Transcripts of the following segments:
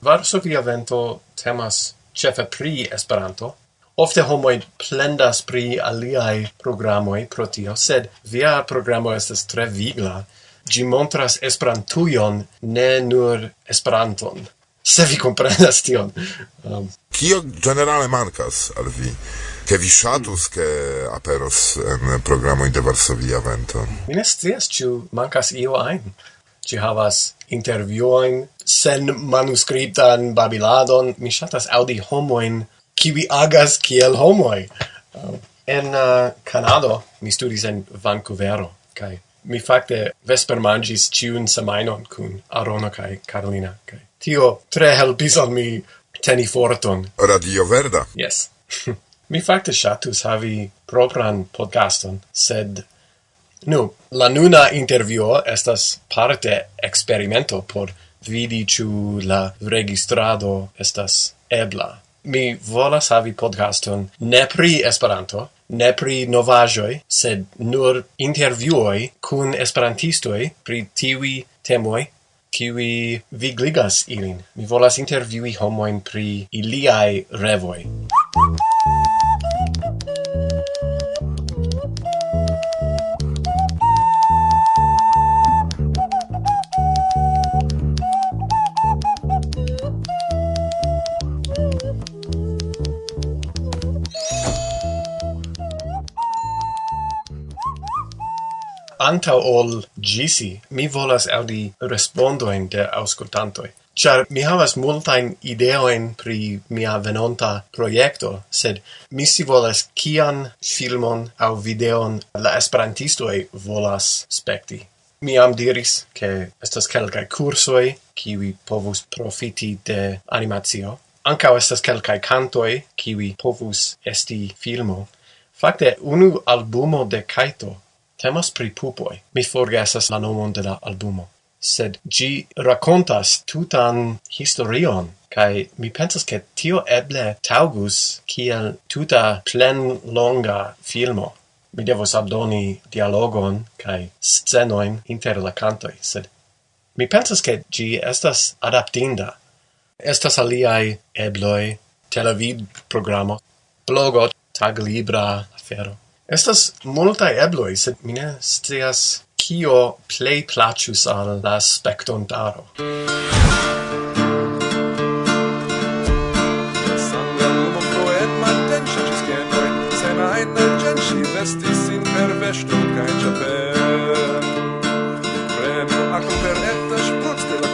Varsovia vento temas cefe pri Esperanto. Ofte homoj plendas pri aliaj programoj pro tio, sed via programo estas tre vigla. Gi montras Esperantujon, ne nur Esperanton. Se vi comprendas tion. Um. Kio generale mancas al vi? Che vi shatus che aperos en programoj de Varsovia vento? Mi ne scias, ciu mancas io ein. Ci havas intervjuoin sen manuscriptan babiladon. Mi shatas audi homoin kiwi agas kiel homoi. Uh, en uh, Canado mi studis en Vancouvero, kai mi fakte vesper mangis ciun semainon kun Arono kai Carolina. Kai tio tre helpis al mi teni forton. Radio Verda? Yes. mi fakte shatus havi propran podcaston, sed Nu, la nuna intervjuo estas parte experimento por vidi ĉu la registrado estas ebla. Mi volas havi podcaston ne pri Esperanto, ne pri novaĵoj, sed nur intervjuoj kun esperantistoj pri tiuj temoj kiwi vigligas ilin. Mi volas intervjui homojn pri iliaj revoj. anta ol gisi, mi volas audi respondoin de auscultantoi. Char mi havas multain ideoin pri mia venonta proiecto, sed mi si volas kian filmon au videon la esperantistoi volas spekti. Mi am diris che estas calcae cursoi kiwi povus profiti de animatio. Ancao estas calcae cantoi kiwi povus esti filmo. Fakte, unu albumo de Kaito Temas pri pupoi. Mi forgesas la nomon de la albumo. Sed gi racontas tutan historion, kai mi pensas che tio eble taugus kiel tuta plen longa filmo. Mi devos abdoni dialogon kai scenoin inter la cantoi, sed mi pensas che gi estas adaptinda. Estas aliai ebloi, televid programo, blogo, tag libra afero. Estas multa ebloi, sed mi ne scias kio plei placius al la spectontaro. Vestis in per vesto cae chapel Prenu acum per etta spruz de la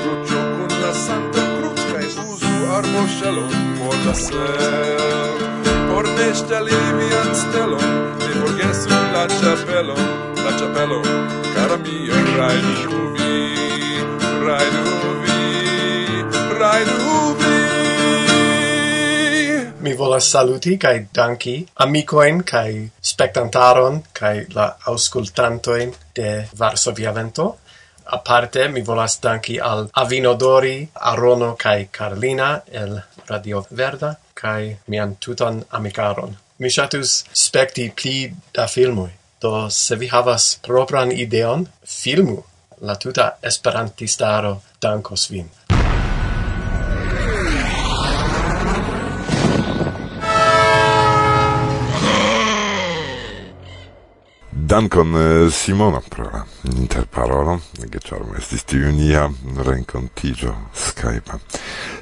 la santa cruz cae usu armo shalom por la ser corniscia li vian stelon, ne forgesu la ĉapelon, la ĉapelo, cara mia, rajdu vi, rajdu vi, rajdu vi. Mi volas saluti kai danki amikoin kai spectantaron kai la auscultantoin de Varsovia Vento aparte mi volas danki al Avinodori, Arono kai Carlina el Radio Verda kai mian tutan amicaron. Mi shatus spekti pli da filmoi. do se vi havas propran ideon, filmu. La tuta esperantistaro dankos vin. Dankon eh, Simona pro la interparolo, che charme estis tiu nia rencontigio Skype.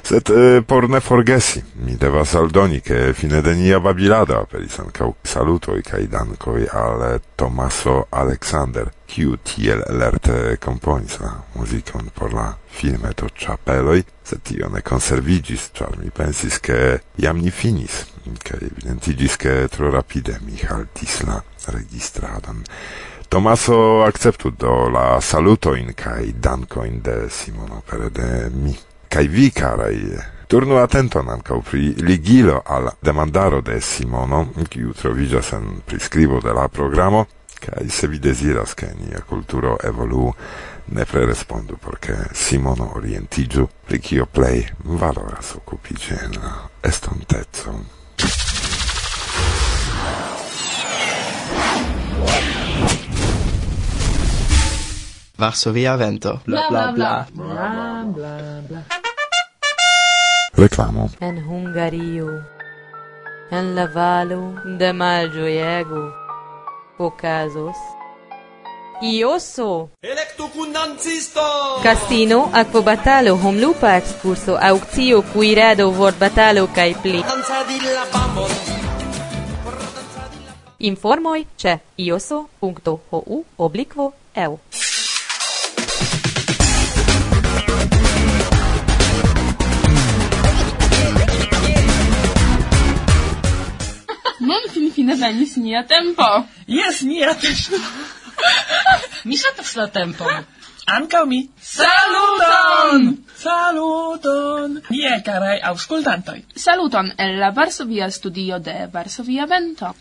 Sed eh, por ne forgesi, mi devas aldoni, che fine de nia babilada aperis ancau salutoi cae dankoi al eh, Tomaso Alexander, kiu tiel lerte componis la musicon por la filme to chapeloi, sed tio ne conservigis, char mi pensis, che iam ni finis, che evidentigis, che tro rapide mi haltis la registradon. Tomaso acceptu do la salutoin kai dankoin de Simono per de mi. kaj vi, karaj, Turnu atenton ankaŭ pri ligilo al demandaro de Simono, kiu troviĝas en priskribo de la programo, kaj se vi deziras, ke nia kulturo ne pre respondu porque Simono orientiĝu pri kio plej valoras okupiĝi en estonteco. Varsovia vento. Bla bla bla. Bla bla bla. Reclamo. En Hungario. En la valo de malĝojego okazos Ioso Electu kundancisto Casino, hom lupa excurso, auctio, cuirado, vort batalo, cae pli Informoj ĉe ioso.hu obliquo eu venis nia tempo. Jes, nia tempo. mi ŝatas la tempon. Ankaŭ mi. Saluton! Saluton! Nie, karaj aŭskultantoj. Saluton el la Varsovia studio de Varsovia Vento.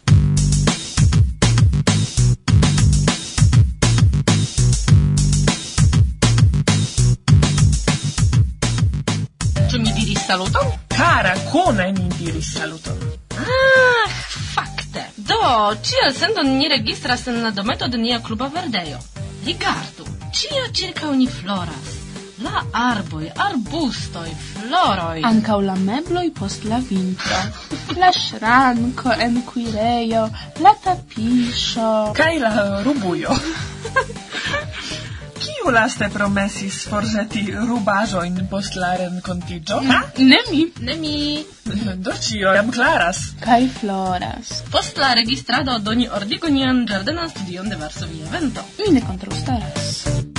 Ĉu mi diris saluton? Kara, kune mi diris saluton. Ah! Oh, Do, cia sendon ni registras en la dometo de nia kluba verdejo. Rigardu, cia circa oni floras. La arboj, arbustoj, floroj. Ankaŭ la mebloj post la vintro. la ŝranko en kuirejo, la tapiŝo. Kaj la rubujo. Kiu laste promesis forĵeti rubaĵojn post la renkontiĝo? Mm. Ha? Ne mi. Ne mi. Do ĉio jam klaras. Kaj floras. Post la registrado doni ordigu nian ĝardenan studion de Varsovia vento. Mi ne kontraŭstaras.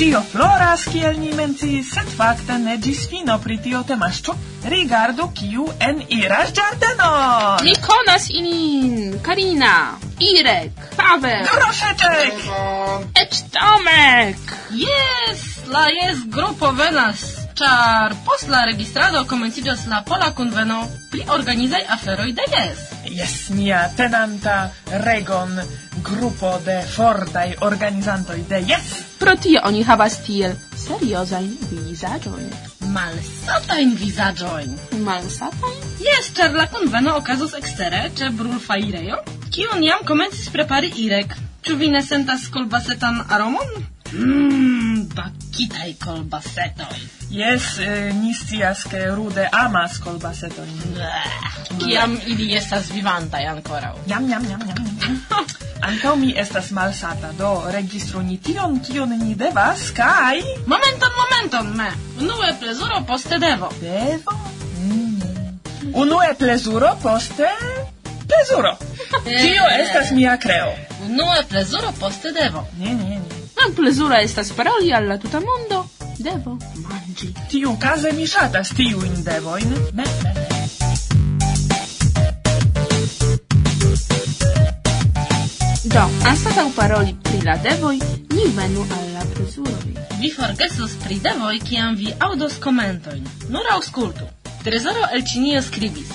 Cio floras, kiel ni menciis, sed fakte ne ĝis fino pri tio temasĉo. Rigardu kiu en iras ĝardenon! Ni konas ilin! Karina, Irek, Pavel! Groszeczek! Eĉ Tomek! Jes! La jes grupo venas! Ĉar post la registrado komenciĝas la pola kunveno pri organizaj aferoj de jes! Jes, nia tenanta regon grupo de fortaj organizantoj de Yes! Pro tio oni havas tiel seriozajn vizaĝojn. Malsatajn vizaĝojn. Malsatajn? Jes, ĉar la kunveno okazos ekstere, ĉe brulfairejo kiun jam komencis prepari Irek. Ĉu vi ne sentas kolbasetan aromon? Mmm, bakitaj kolbasetoj. Jes, eh, ni scias, ke Rude amas kolbasetojn. Kiam ili estas vivantaj ankoraŭ. Jam, jam, jam, jam. jam. Ankaŭ mi estas malsata, do registru ni tion, kion ni devas, kaj... Momenton, momenton, me! Unue plezuro, poste devo. Devo? Mm. Unue plezuro, poste... Plezuro! Tio eh. estas mia kreo. Unue plezuro, poste devo. Ne, ne, ne non plezura estas paroli al la tuta mondo, devo mangi. Tiu case mi shatas tiuin devoin. Me, me, me. Do, anstataŭ paroli pri la devoj, ni venu al la plezuroj. Vi forgesos pri devoj, kiam vi audos komentojn. Nur aŭskultu. Trezoro el Ĉinio skribis.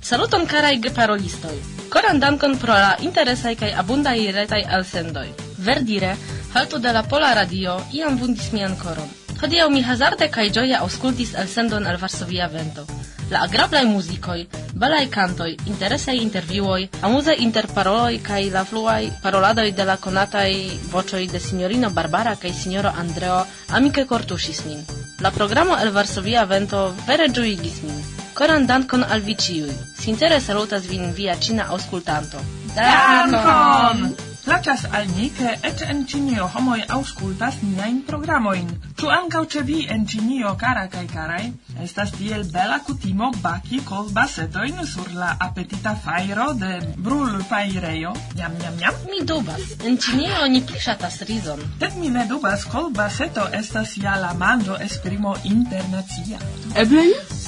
Saluton karaj geparolistoj. Koran dankon pro la interesaj kaj abundaj retaj elsendoj. Verdire, fakultato de la Pola Radio iam vundis mian koron. Hodiaŭ mi hazarde kaj ĝoje aŭskultis elsendon al Varsovia Vento. La agrablaj muzikoj, belaj kantoj, interesaj intervjuoj, amuzaj interparoloj kaj la fluaj paroladoj de la konataj voĉoj de sinjorino Barbara kaj sinjoro Andreo amike kortuŝis min. La programo el Varsovia Vento vere ĝuigis min. Koran dankon al vi ĉiuj. Sintere salutas vin via ĉina aŭskultanto. Dankon! dankon! Placas al ni, che et en Cinio homoi auscultas niain programoin. Ĉu ankaŭ ĉe vi en Cinio, cara kaj caraj, estas tiel bela kutimo baki kolbasetojn sur la apetita fajro de brulfajrejo? Jam, jam, jam? Mi dubas. En Cinio oni pli ŝatas rizon. Sed mi ne dubas, kolbaseto estas ja la manĝo esprimo internacia. Eble jes?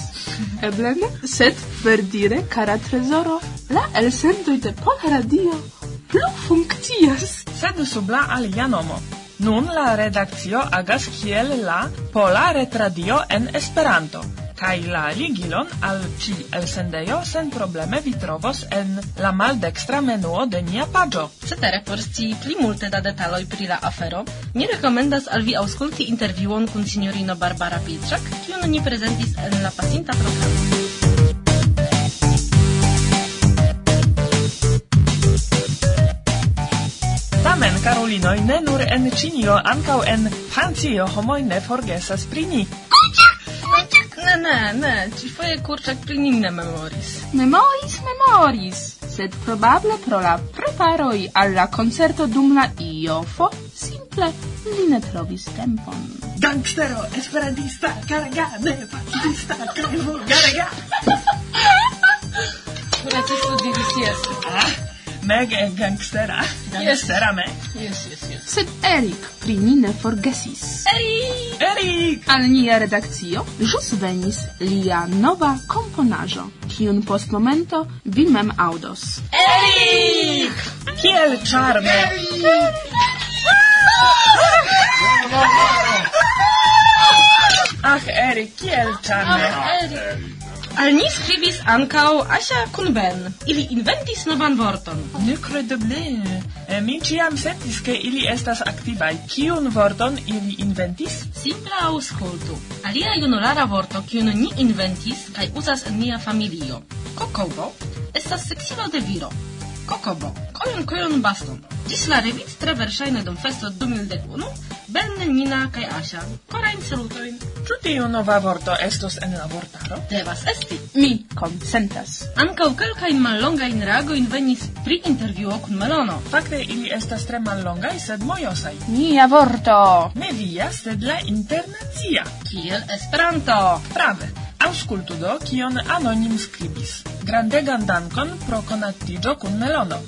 Eble ne, sed verdire, cara trezoro, la elsendoj de Pola Radio plu funkcias, sed sub la alia nomo. Nun la redakcio agas kiel la Pola Retradio en Esperanto, kaj la ligilon al ci elsendejo sen probleme vi trovos en la maldekstra menuo de nia paĝo. Cetere por scii pli multe da detaloj pri la afero, mi rekomendas al vi aŭskulti intervjuon kun sinjorino Barbara Pilczak, kiun ni prezentis en la pasinta programo. ulinoj ne nur en Cinio, ancau en Francio homoi ne forgesas prini. Ne, ne, ne, ci foje kurczak prinimne memoris. Memoris, memoris, sed probable pro la preparoi alla concerto dum la iofo, simple li ne trovis tempon. Gangstero, esperantista, caraga, ne, pacifista, crevo, caraga! Grazie, sto dirisias. Ah? meg e gangstera. Gangstera yes. meg. Yes, yes, yes. Sed Erik pri ni ne forgesis. Erik! Erik! Al nia redakcio jus venis lia nova komponaĵo, kiun post momento vi mem audos. Erik! Kiel charme! Ach, Erik, kiel charme! Ach, Erik! Al ni scribis ancau kun Kunben. Ili inventis novan vorton. Nekredeble. E, eh, mi ciam sentis che ili estas activae. Kiun vorton ili inventis? Simpla auscultu. Alia junulara vorto, kiun ni inventis, kai usas en nia familio. Kokobo estas seksilo de viro. Kokobo, kojon kojon baston. Gis la revit tre verŝajne dum festo 2001, Ben, Nina kaj Asia. Korajn salutojn. Ĉu tiu nova vorto estos en la vortaro? Devas esti. Mi konsentas. Ankaŭ kelkajn mallongajn reagojn venis pri intervjuo kun Melono. Fakte ili estas tre mallongaj, sed mojosaj. Nia vorto. Ne via, sed la internacia. Kiel Esperanto. Prave. Auscultu do, kion anonim skribis. Grandegan dankon pro konattiĝo kun Melono.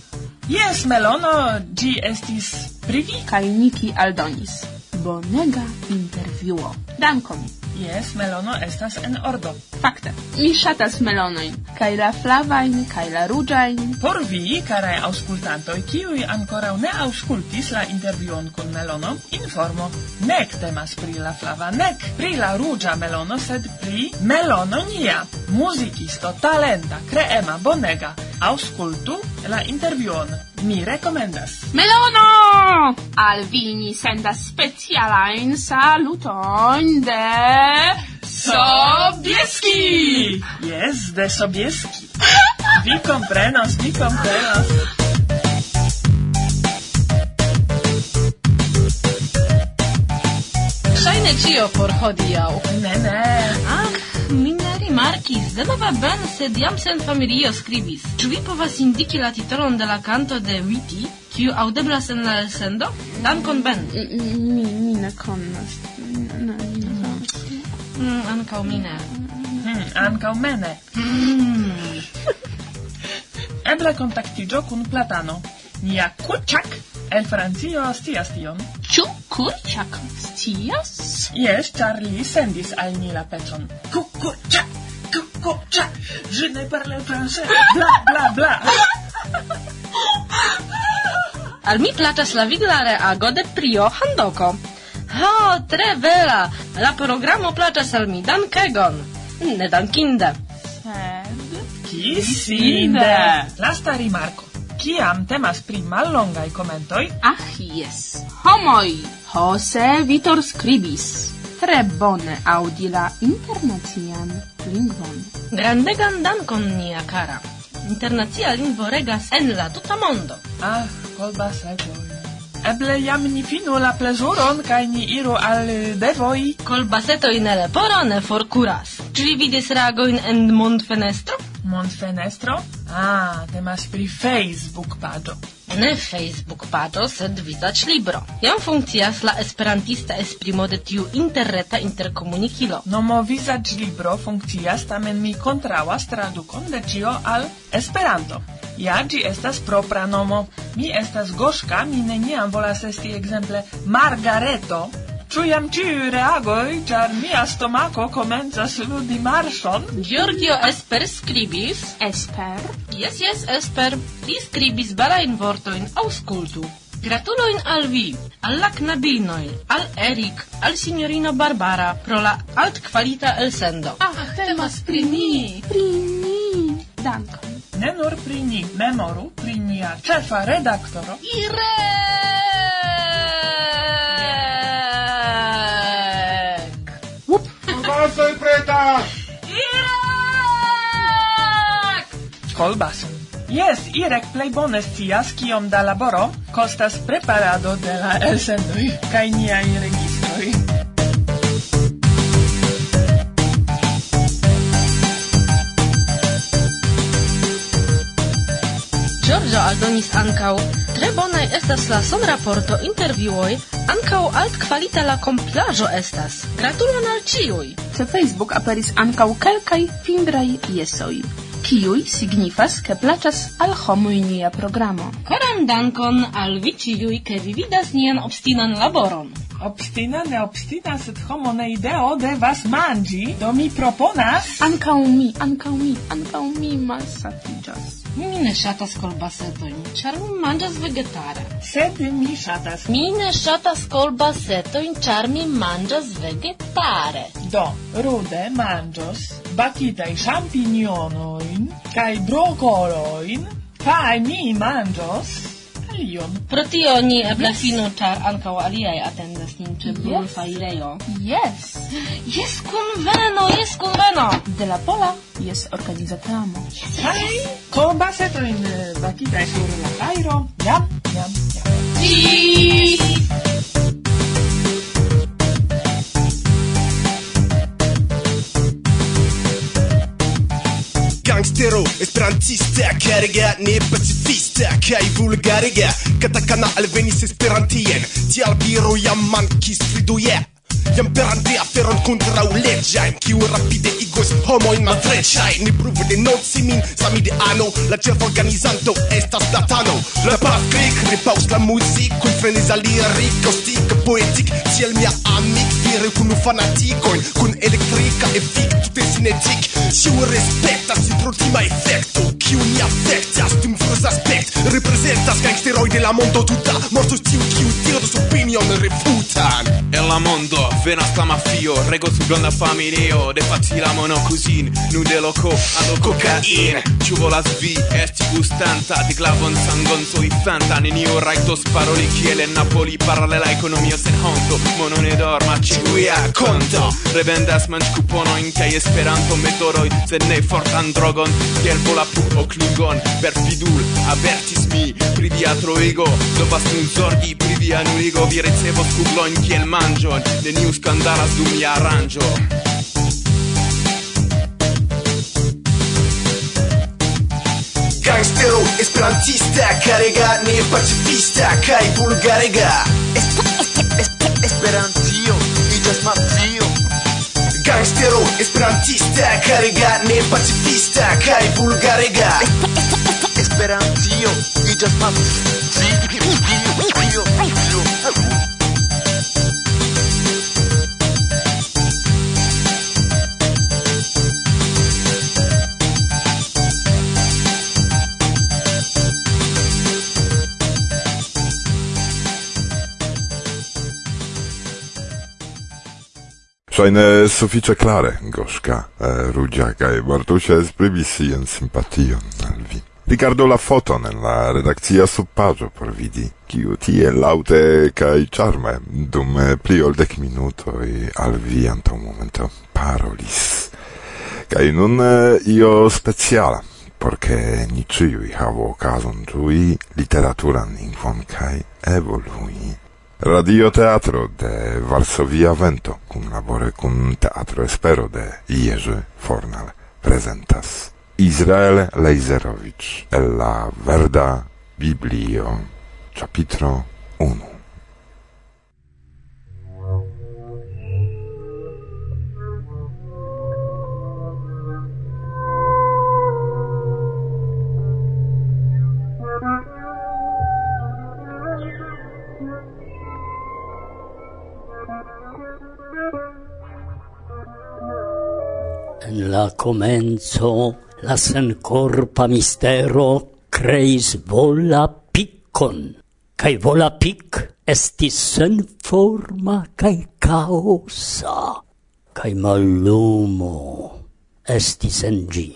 Jes, Melono, ĝi estis pri vi. Kaj Niki aldonis. Bonega intervjuo. Dankon. Jes, melono estas en ordo. Fakte, mi ŝatas melonojn, kaj la flavajn kaj la ruĝajn. Por vi, karaj aŭskultantoj, kiuj ankoraŭ ne aŭskultis la intervjuon kun melono, informo. Nek temas pri la flava, nek pri la ruĝa melono, sed pri melono nia. Muzikisto, talenta, kreema, bonega. Aŭskultu la intervjuon mi rekomendas. Melono! Al vi ni sendas specialain saluton de... Sobieski! Yes, de Sobieski. vi comprenos, vi comprenos. Ŝajne ĉio por hodiaŭ. Ne, ne. Ah, rimarkis, denova Ben, sed jam sen familio skribis. Ĉu vi povas indiki la titolon de la kanto de Witty, kiu aŭdeblas en la elsendo? Dankon, Ben. Mi, mi ne konas. Mm, ankaŭ mi ne. Hmm, ankaŭ mene. Eble kontaktiĝo kun platano. Nia kurczak el Francio scias tion. Ĉu kurczak scias? Jes, ĉar li sendis al ni la pecon. Kurczak! coccia, je ne parle français, bla bla bla. Al mi plaĉas la vigla reago de prio Handoko. Ho, tre vera! La programo plaĉas al mi dankegon. Ne dankinde. Kisinde! Lasta rimarko. Kiam temas pri mallongaj komentoj? Ah, jes. Homoj! Jose Vitor Scribis tre bone audi la internacian lingvon. Grandegan dankon, nia kara. Internacia lingvo regas en la tuta mondo. Ah, kolbas ebloj. Eble jam ni finu la plezuron kaj ni iru al devoj. Kolbasetoj ne leporo ne forkuras. Ĉu vi vidis reagojn en mondfenestro? Mondfenestro? Ah, temas pri Facebook-paĝo ne Facebook paĝo, sed vizaĝ libro. Jam funkcias la esperantista esprimo de tiu interreta interkomunikilo. Nomo vizaĝ libro funkcias, tamen mi kontraŭas tradukon de ĝio al Esperanto. Ja, ĝi estas propra nomo. Mi estas Goŝka, mi neniam volas esti ekzemple Margareto, Ĉu jam ĉiuj reagoj, ĉar mia stomako komencas ludi marŝon? Giorgio Esper skribis. Esper? Jes, jes, Esper. Li skribis belajn vortojn, aŭskultu. Gratulojn al vi, al la knabinoj, al Erik, al signorino Barbara pro la altkvalita elsendo. Ah, temas pri ni! Pri ni! Dankon. Ne nur pri ni, memoru pri nia ĉefa redaktoro. Ire! Soy preta! Irek! Kolbas. Jes, Irek plej bone scias kiom da laboro costas preparado de la Kai kaj niaj registroi. Giorgio aldonis Ancau, tre bonai estas la interviuoi. intervjuoj, ankaŭ altkvalita la komplaĵo estas. Gratulon al ĉiuj! ce Facebook aperis ancau kelkaj fingrai iesoi. kiuj signifas ke placas al homoj nia programo. Koran dankon al vi ĉiuj, ke vi vidas nian obstinan laboron. Obstina, ne obstina, sed homo ne ideo devas mangi, do mi proponas... Ankaŭ mi, ankaŭ mi, ankaŭ mi malsatiĝas. Mi ne ŝatas kolbasetojn, ĉar mi manĝas vegetare. Sed mi ŝatas. Mi ne ŝatas kolbasetojn, ĉar mi manĝas vegetare. Do, rude manĝos batitaj champignonoin, kaj brocoloin, kaj mi manĝos alion. Pro tio ni eble finu, ĉar ankaŭ aliaj atendas nin ĉe brulfajrejo. Yes. Jes, kunveno, jes, kunveno! De la pola, jes organizatamo. Kaj kolbasetojn batitaj sur la fajro, jam, jam, jam. mistero esperantista Cariga ne pacifista Kaj vulgariga Katakana alvenis esperantien Tial biro jam mankis triduje Jam perante aferon kontraŭ leĝajn Kiu rapide igos homojn malfreŝajn Ni pruvu denonci min sami de ano La ĉeforganizanto estas platano. La paskrik repaŭs la muzik Kun freneza liriko, stika, poetik Tiel mia amik vire kun fanatikojn Kun elektrika efik tute sinetik Ciu respektas improtima efekto Ciu ni afectas dum frus aspect. Representas gangsteroi de la mondo tuta. Mortos tiu, kiu tirdos opinion revu la mondo. Venas la mafio rego su granda familio. De facila mono cusin nu de loco allo cocain. Ci volas vi esti gustanta di glavon sangon soi fanta. Nenio raitos paroli kiel en Napoli paralela economio sen honto mono ne dorma ci guia conto. Revendas manch cupono in kai esperanto metoroi sed ne fortan drogon kiel vola pu oklugon per fidul avertis mi pri via ego. Dovas nun zorgi pri via nuligo vi recevos kuglon kiel manj aranĝon Neniu skandalas dum mia aranĝo Gangstero, esperantista, karega, ne pacifista kai vulgarega Esperantio, iĝas mafio Gangstero, esperantista, karega, ne pacifista kai vulgarega Esperantio, iĝas mafio Ŝajne sufiĉe klare Goŝka Ruĝa kaj Bartuŝa esprimis sian simpation al vi. Rigardu la foton en la redakcia subpaĝo por vidi, kiu tie laŭte kaj ĉarme dum pli ol dek minutoj al vi antaŭ momento parolis. Kaj nun eh, io speciala, porque ni ĉiuj havu okazon ĝui literaturan lingvon kaj evolui. Radio Teatro de Varsovia Vento, cum labore cum Teatro Espero de Jerzy Fornal, presentas Israel Leiserowicz el la Verda Biblio, capitro 1. la comenzo la sencorpa mistero creis vola piccon, cae vola pic estis sen forma cae caosa, cae mallumo estis en gi.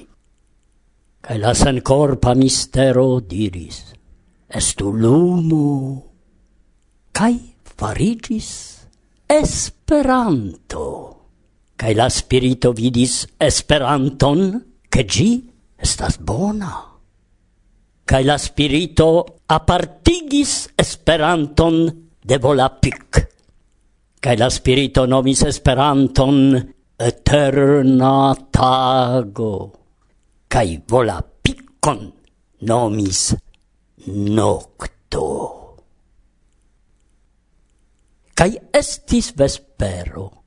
Cae la sencorpa mistero diris, estu lumo, cae farigis esperanto. Kaj la spirito vidis Esperanton, ke gi estas bona. kai la spirito apartigis Esperanton de volapik kai la spirito nomis Esperanton Eterna Tago. Kaj Volapikon nomis Nocto. kai estis vespero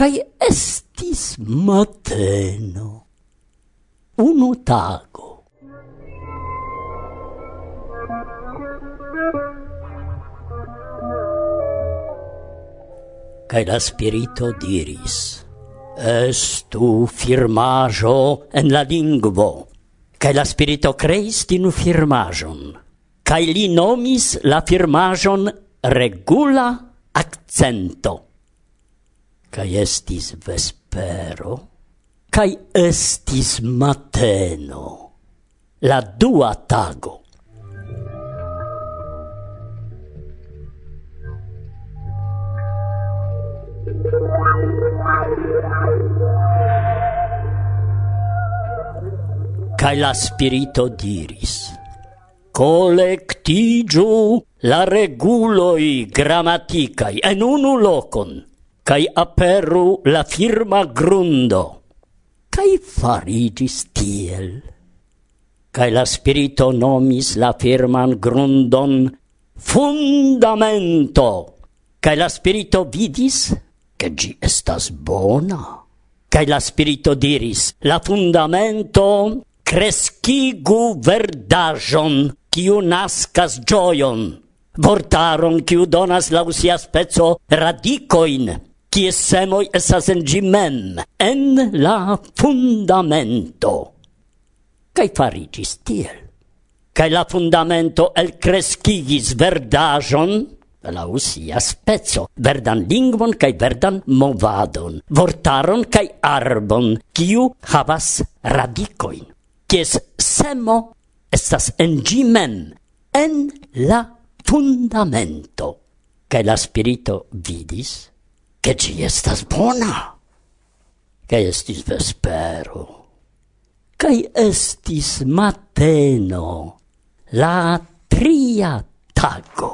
Cai estis mateno. Unu tago. Cai la spirito diris, Estu firmajo en la lingvo. Cai la spirito creis tinu firmajon. Cai li nomis la firmajon regula accento. Cai estis vespero, cai estis mateno, la dua tago. Cai la spirito diris, collectigiu la reguloi grammaticae en unu locon, cae aperu la firma grundo, cae farigis tiel. Cae la spirito nomis la firman grundon fundamento, cae la spirito vidis che gi estas bona. Cae la spirito diris, la fundamento crescigu verdajon, kiu nascas gioion, vortaron kiu donas lausia spezzo radicoin, kie semoi esas en gimem, en la fundamento. Cai farigis tiel. Cai la fundamento el crescigis verdajon, la usia spezzo, verdan lingvon kai verdan movadon, vortaron kai arbon, kiu havas radicoin, kies semo estas en ĝi mem, en la fundamento. Kai la spirito vidis, che ci estas bona. Kaj estis vespero. Kaj estis mateno, la tria tago.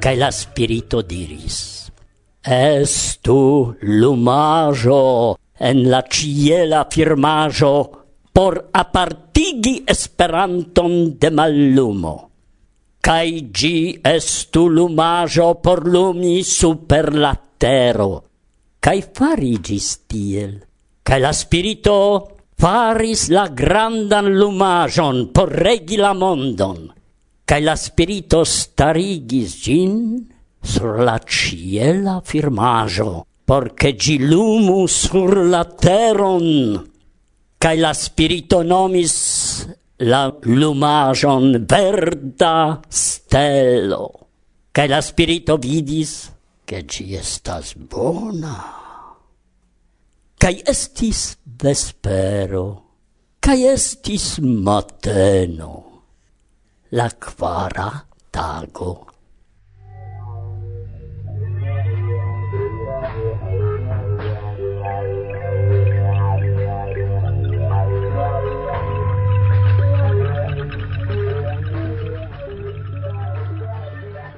Kai la spirito diris, Estu lumajo en la ciela firmajo por apartigi Esperanton de mallumo. Kai gi estu lumajo por lumi super la tero, Kai farigis tiel. Kai la spirito faris la grandan lumajon por regi la mondon, kaj la spirito starigis gin sur la ciela firmajo. por gi lumu sur la teron. Kaj la spirito nomis la lumajon verda stelo. Kaj la spirito vidis, che ĝi estas bona. Kaj estis vespero, kaj estis mateno, la quara tago.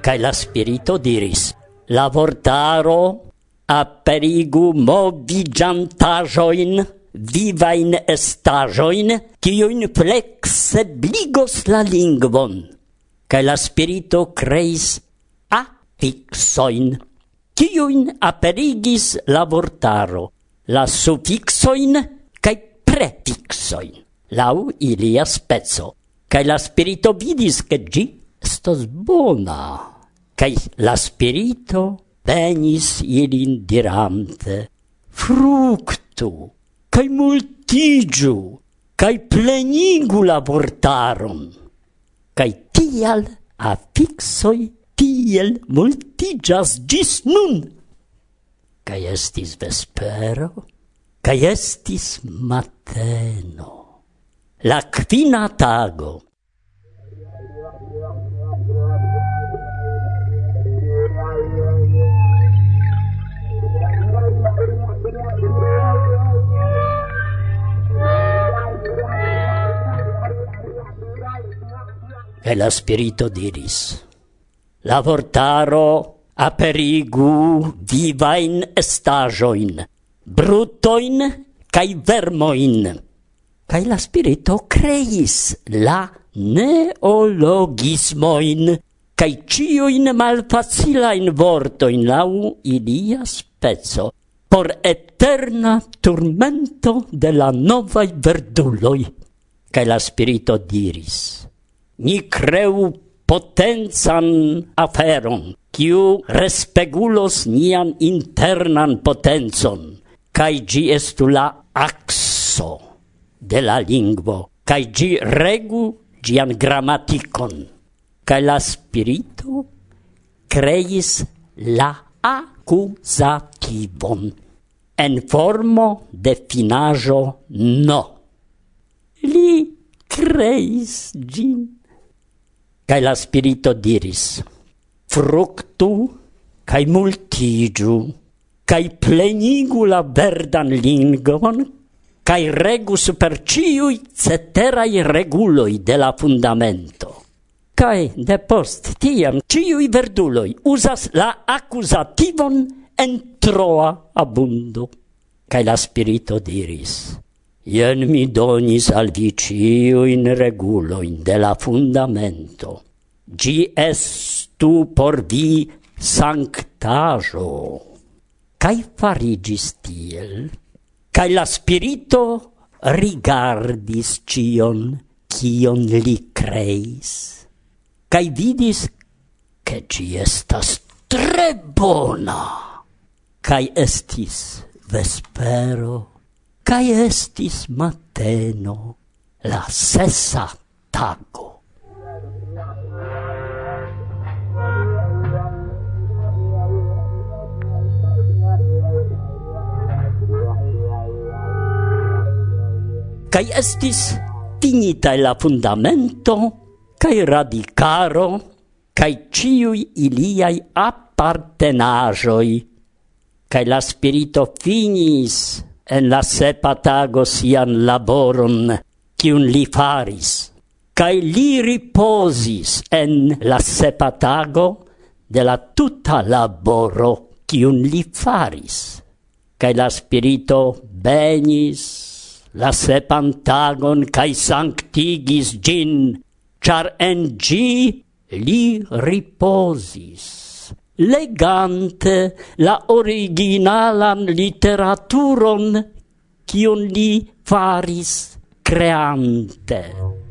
Cae la spirito diris, la vortaro aperigu movigiantajoin, vivain estajoin, cion flexibligos la lingvon. Cae la spirito creis affixoin, cion aperigis la vortaro, la suffixoin cae prefixoin, lau ilia spezzo, cae la spirito vidis che gi stos bona cae la spirito benis ilin dirante, fructu, cae multigiu, cae plenigu labortarum, cae tial affixoi tiel multigas gis nun. Cae estis vespero, cae estis mateno, la quina tago, E la spirito diris, la vortaro aperigu vivain estajoin, brutoin cae vermoin. Cae la spirito creis la neologismoin, cae cioin malfacilain vortoin lau ilia spezzo, por eterna turmento de la novai verduloi. Cae la spirito diris, ni creu potencan aferon, kiu respegulos nian internan potencon, cae gi estu la axo de la lingvo, cae gi regu gian grammaticon. Cae la spirito creis la accusativon en formo de finajo no. Li creis gin Cae la spirito diris, fructu cae multigiu, cae plenigu la verdan lingvon, cae regu super ciui ceterai reguloi de la fundamento. Cae de post tiam ciui verduloi usas la accusativon en troa abundo. Cae la spirito diris, Ien mi donis al vi ciuin reguloin de la fundamento. Gi estu por vi sanctajo. Cai farigis tiel, cai la spirito rigardis cion, cion li creis, cai vidis che ci estas tre bona, cai estis vespero cae estis mateno la sesa tago. Cai estis tinitae la fundamento, cae radicaro, cae ciui iliai appartenajoi, cae la spirito finis, en la sepa tago sian laboron, kiun li faris. Kai li riposis en la sepa tago de la tuta laboro kiun li faris. Kai la spirito benis la sepan tagon kai sanctigis gin, char en gi li riposis legante la originalan literaturon cion li faris creante.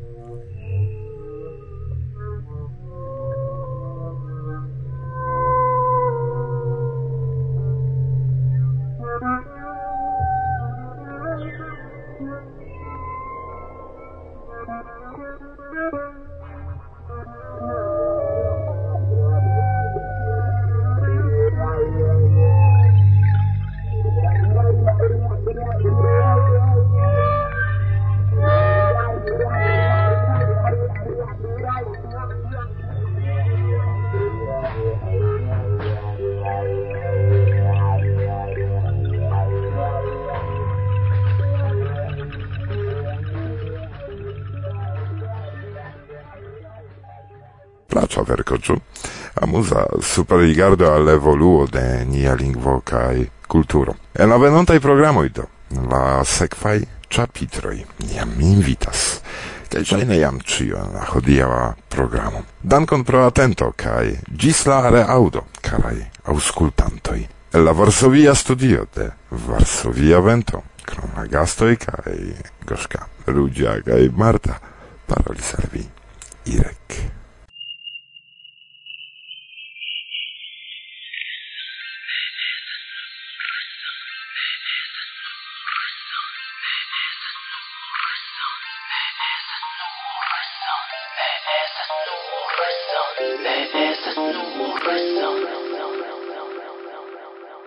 Placcia per a Musa superrigardo all'evoluo de nia lingvo kaj kulturo. En la venontaj programoj do la sekvaj ĉapitroj jam invitas kaj ŝajne jam ĉion la hodiaŭa programo. Dankon pro atento kaj ĝis la reaŭdo, karaj aŭskultantoj. El la Varsovia studio de Varsovia Vento, krom la gastoj kaj Gorzka, Ludzia kaj Marta, parolis al Irek.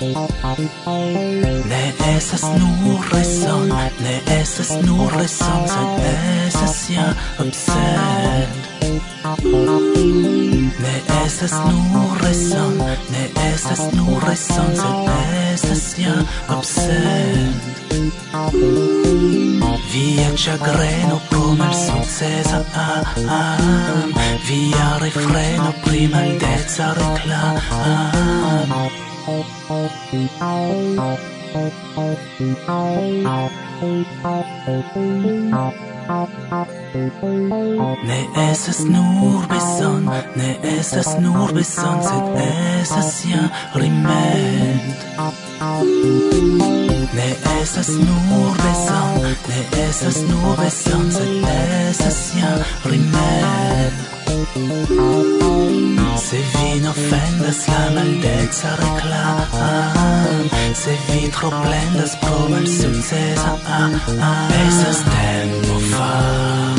Ne esas nur reson, ne esas nur reson, sed esas ja obsed. Ne esas nur reson, ne esas nur reson, sed esas ja obsed. Via chagreno pro malsukcesa am, via refreno prima il dezza reclam Ne esas nur beson, ne esas nur beson, sed esas ja rimet. Ne esas nur beson, ne esas nur beson, sed esas ja rimet. Se vi n'offendes la maldezza reclam Se vi troplendes pro malsuccesa Pesas tempo fa'